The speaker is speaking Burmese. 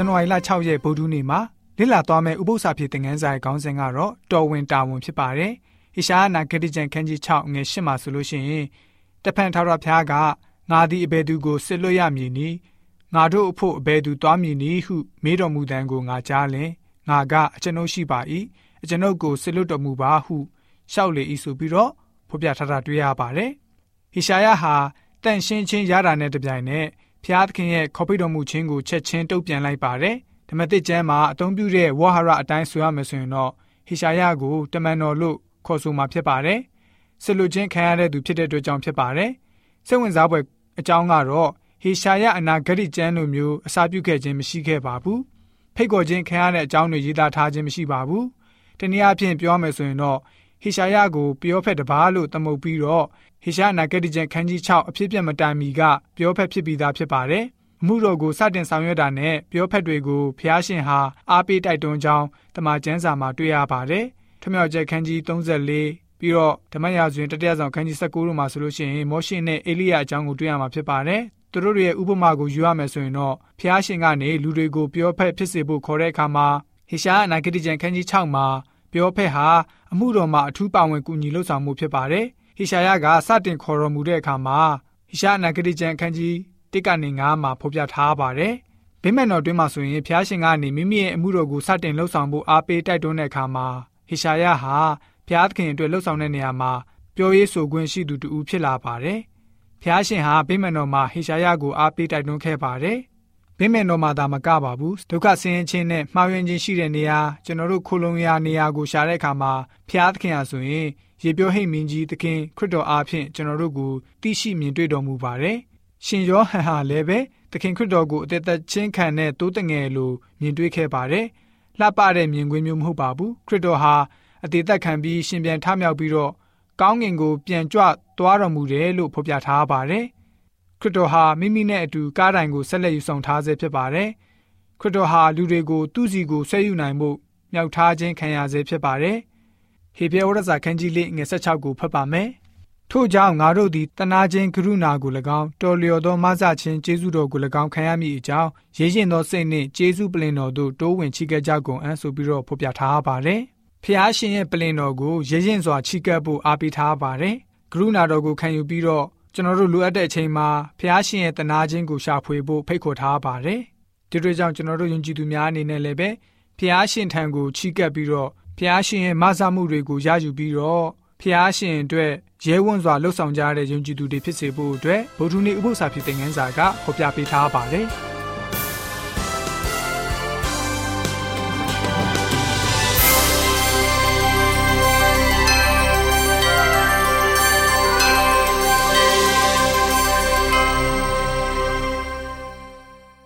ဇန်နဝါရီလ6ရက်ဗုဒ္ဓနေ့မှာလေ့လာသွားမယ့်ဥပုသ္စာဖြစ်တဲ့ငန်းစာရဲ့ခေါင်းစဉ်ကတော့တော်ဝင်တာဝန်ဖြစ်ပါတယ်။ဟိရှားနာဂတိကျမ်းခန်းကြီး6ငွေ8မှာဆိုလို့ရှိရင်တဖန်ထာဝရဘုရားကငါသည်အဘယ်သူကိုစစ်လွတ်ရမည်နည်းငါတို့အဖို့အဘယ်သူသွားမည်နည်းဟုမေးတော်မူတန်ကိုငါကြားလင်ငါကအကျွန်ုပ်ရှိပါ၏အကျွန်ုပ်ကိုစစ်လွတ်တော်မူပါဟုလျှောက်လေ၏ဆိုပြီးတော့ဖော်ပြထားတာတွေ့ရပါတယ်။ဟိရှာယဟာတန်ရှင်းချင်းရတာနဲ့တပြိုင်နက် ဖျားသခင်ရဲ့ခေါ်ပိတော်မူခြင်းကိုချက်ချင်းတုံ့ပြန်လိုက်ပါတယ်။ဓမ္မသစ်ကျမ်းမှာအသုံးပြုတဲ့ဝဟရအတိုင်းဆိုရမယ်ဆိုရင်တော့ဟိရှာယကိုတမန်တော်လို့ခေါ်ဆိုမှာဖြစ်ပါတယ်။ဆလူချင်းခံရတဲ့သူဖြစ်တဲ့အတွက်ကြောင့်ဖြစ်ပါတယ်။စိတ်ဝင်စားဖွယ်အကြောင်းကတော့ဟေရှာယအနာဂတိကျမ်းလိုမျိုးအစာပြုခဲ့ခြင်းမရှိခဲ့ပါဘူး။ဖိတ်ခေါ်ခြင်းခံရတဲ့အကြောင်းတွေရေးသားထားခြင်းမရှိပါဘူး။တနည်းအားဖြင့်ပြောမယ်ဆိုရင်တော့ ဟေရှာယကိုပြောဖက်တပါးလို့သမုတ်ပြီးတော့ဟေရှာယနာဂတိကျမ်းခန်းကြီး6အဖြစ်ပြမတိုင်မီကပြောဖက်ဖြစ်ပြီးသားဖြစ်ပါတယ်။အမှုတော်ကိုစတင်ဆောင်ရွက်တာနဲ့ပြောဖက်တွေကိုဖျားရှင်ဟာအားပေးတိုက်တွန်းကြောင်းတမန်ကျမ်းစာမှာတွေ့ရပါတယ်။ထမြောက်ကျက်ခန်းကြီး34ပြီးတော့ဓမ္မရာဇဝင်တတိယဆောင်ခန်းကြီး19တို့မှာဆိုလို့ရှိရင်မောရှေနဲ့အေလိယအကြောင်းကိုတွေ့ရမှာဖြစ်ပါတယ်။သူတို့ရဲ့ဥပမာကိုယူရမယ်ဆိုရင်တော့ဖျားရှင်ကနေလူတွေကိုပြောဖက်ဖြစ်စေဖို့ခေါ်တဲ့အခါမှာဟေရှာယနာဂတိကျမ်းခန်းကြီး6မှာပြောဖက်ဟာ အမှုတော်မှာအထူးပါဝင်ကူညီလှုပ်ဆောင်မှုဖြစ်ပါတယ်။ဟေရှာယကစတင်ခေါ်တော်မူတဲ့အခါမှာဟေရှာနာဂတိကျမ်းခန်းကြီး1ကနေ9မှာဖော်ပြထားပါတယ်။ဗိမာန်တော်တွင်မှာဆိုရင်ဖျားရှင်ကနေမိမိရဲ့အမှုတော်ကိုစတင်လှုပ်ဆောင်ဖို့အားပေးတိုက်တွန်းတဲ့အခါမှာဟေရှာယဟာဖျားသခင်အတွက်လှုပ်ဆောင်တဲ့နေရာမှာပြောရေးဆိုခွင့်ရှိသူတူဖြစ်လာပါတယ်။ဖျားရှင်ဟာဗိမာန်တော်မှာဟေရှာယကိုအားပေးတိုက်တွန်းခဲ့ပါတယ်။ ဗိမာန်တော်မှာဒါမကပါဘူးဒုက္ခဆင်းရဲခြင်းနဲ့မှားယွင်းခြင်းရှိတဲ့နေရာကျွန်တော်တို့ခိုလုံရာနေရာကိုရှာတဲ့အခါမှာဖျားသခင်ဟာဆိုရင်ရေပြောဟိတ်မင်းကြီးသခင်ခရစ်တော်အားဖြင့်ကျွန်တော်တို့ကိုသိရှိမြင်တွေ့တော်မူပါတယ်။ရှင်ယောဟန်ဟာလည်းပဲသခင်ခရစ်တော်ကိုအသက်သက်ချင်းခံတဲ့တိုးတငယ်လိုမြင်တွေ့ခဲ့ပါတယ်။လှပတဲ့မြင်ကွင်းမျိုးမဟုတ်ပါဘူး။ခရစ်တော်ဟာအသေးသက်ခံပြီးရှင်ပြန်ထမြောက်ပြီးတော့ကောင်းငင်ကိုပြန်ကြွသွားတော်မူတယ်လို့ဖော်ပြထားပါတယ်။ ခရစ်တော်ဟာမိမိနဲ့အတူကားတိုင်ကိုဆက်လက်ယူဆောင်ထားဆဲဖြစ်ပါတယ်။ခရစ်တော်ဟာလူတွေကိုသူ့စီကိုဆွဲယူနိုင်မှုမြောက်ထားခြင်းခံရဆဲဖြစ်ပါတယ်။ဟေဘရဲဝရစာခန်းကြီးလေးငယ်16ကိုဖတ်ပါမယ်။ထို့ကြောင့်ငါတို့သည်တနာခြင်းကရုဏာကို၎င်းတော်လျော်သောမဆခြင်းကျေးဇူးတော်ကို၎င်းခံရမည်အကြောင်းရေးရင်သောစိတ်နှင့်ကျေးဇူးပလင်တော်တို့တိုးဝင်ချီးကပ်ကြကုန်အံ့ဆိုပြီးတော့ဖော်ပြထားပါတယ်။ဖျားရှင်ရဲ့ပလင်တော်ကိုရရင်စွာချီးကပ်ဖို့အားပေးထားပါတယ်။ကရုဏာတော်ကိုခံယူပြီးတော့ ကျွန်တော်တို့လိုအပ်တဲ့အချိန်မှာဖျားရှင်ရဲ့တနာခြင်းကိုရှာဖွေဖို့ဖိတ်ခေါ်ထားပါတယ်။ဒီလိုကြောင့်ကျွန်တော်တို့ယုံကြည်သူများအနေနဲ့လည်းပဲဖျားရှင်ထံကိုချီးကပ်ပြီးတော့ဖျားရှင်ရဲ့မဆာမှုတွေကိုရယူပြီးတော့ဖျားရှင်အတွက်ရဲဝံ့စွာလှုပ်ဆောင်ကြတဲ့ယုံကြည်သူတွေဖြစ်စေဖို့အတွက်ဗုဒ္ဓနည်းဥပုသ္စာဖြစ်တဲ့ငန်းစာကဖော်ပြပေးထားပါတယ်။